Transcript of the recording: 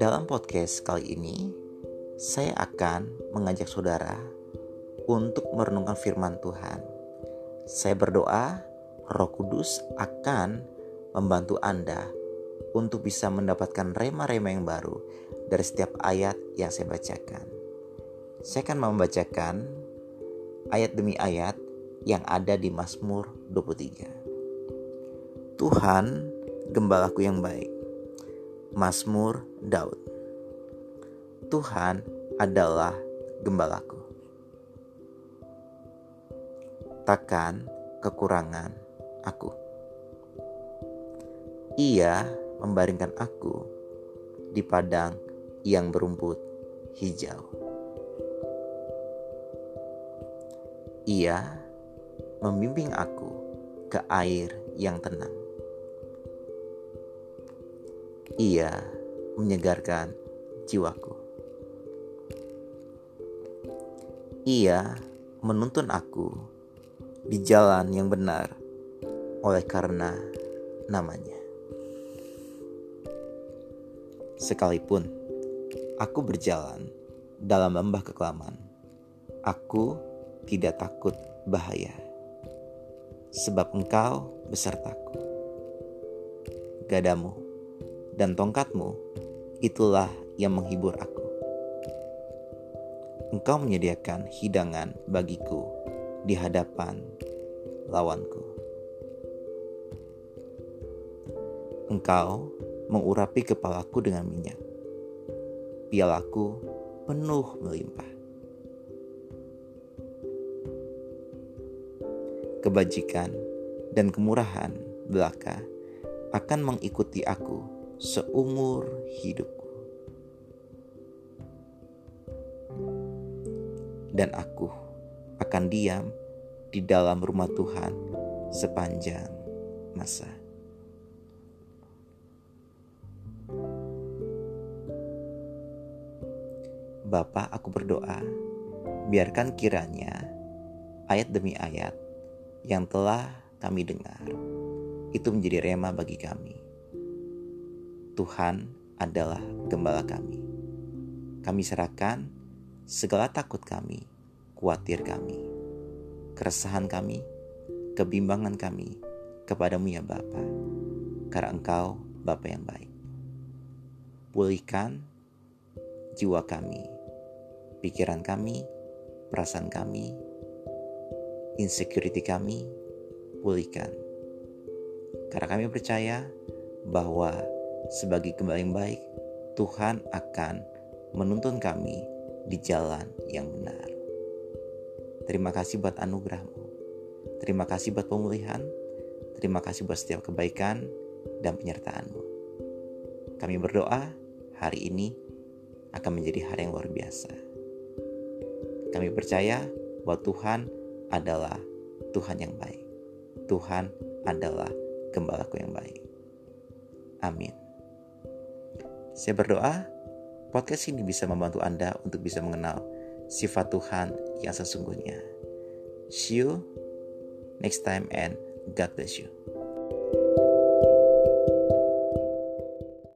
Dalam podcast kali ini, saya akan mengajak saudara untuk merenungkan firman Tuhan. Saya berdoa, Roh Kudus akan membantu Anda untuk bisa mendapatkan rema-rema yang baru dari setiap ayat yang saya bacakan. Saya akan membacakan ayat demi ayat yang ada di Mazmur 23. Tuhan, gembalaku yang baik. Mazmur Daud. Tuhan adalah gembalaku. Takkan kekurangan aku. Ia membaringkan aku di padang yang berumput hijau. Ia membimbing aku ke air yang tenang ia menyegarkan jiwaku. Ia menuntun aku di jalan yang benar oleh karena namanya. Sekalipun aku berjalan dalam lembah kekelaman, aku tidak takut bahaya, sebab engkau besertaku. Gadamu dan tongkatmu, itulah yang menghibur aku. Engkau menyediakan hidangan bagiku di hadapan lawanku. Engkau mengurapi kepalaku dengan minyak. Pialaku penuh melimpah. Kebajikan dan kemurahan belaka akan mengikuti aku seumur hidupku. Dan aku akan diam di dalam rumah Tuhan sepanjang masa. Bapa, aku berdoa, biarkan kiranya ayat demi ayat yang telah kami dengar itu menjadi rema bagi kami Tuhan adalah gembala kami. Kami serahkan segala takut kami, khawatir kami, keresahan kami, kebimbangan kami kepadamu ya Bapa, karena Engkau Bapa yang baik. Pulihkan jiwa kami, pikiran kami, perasaan kami, insecurity kami, pulihkan. Karena kami percaya bahwa sebagai kembali baik, Tuhan akan menuntun kami di jalan yang benar. Terima kasih buat anugerahmu. Terima kasih buat pemulihan. Terima kasih buat setiap kebaikan dan penyertaanmu. Kami berdoa hari ini akan menjadi hari yang luar biasa. Kami percaya bahwa Tuhan adalah Tuhan yang baik. Tuhan adalah gembalaku yang baik. Amin. Saya berdoa podcast ini bisa membantu Anda untuk bisa mengenal sifat Tuhan yang sesungguhnya. See you next time and God bless you.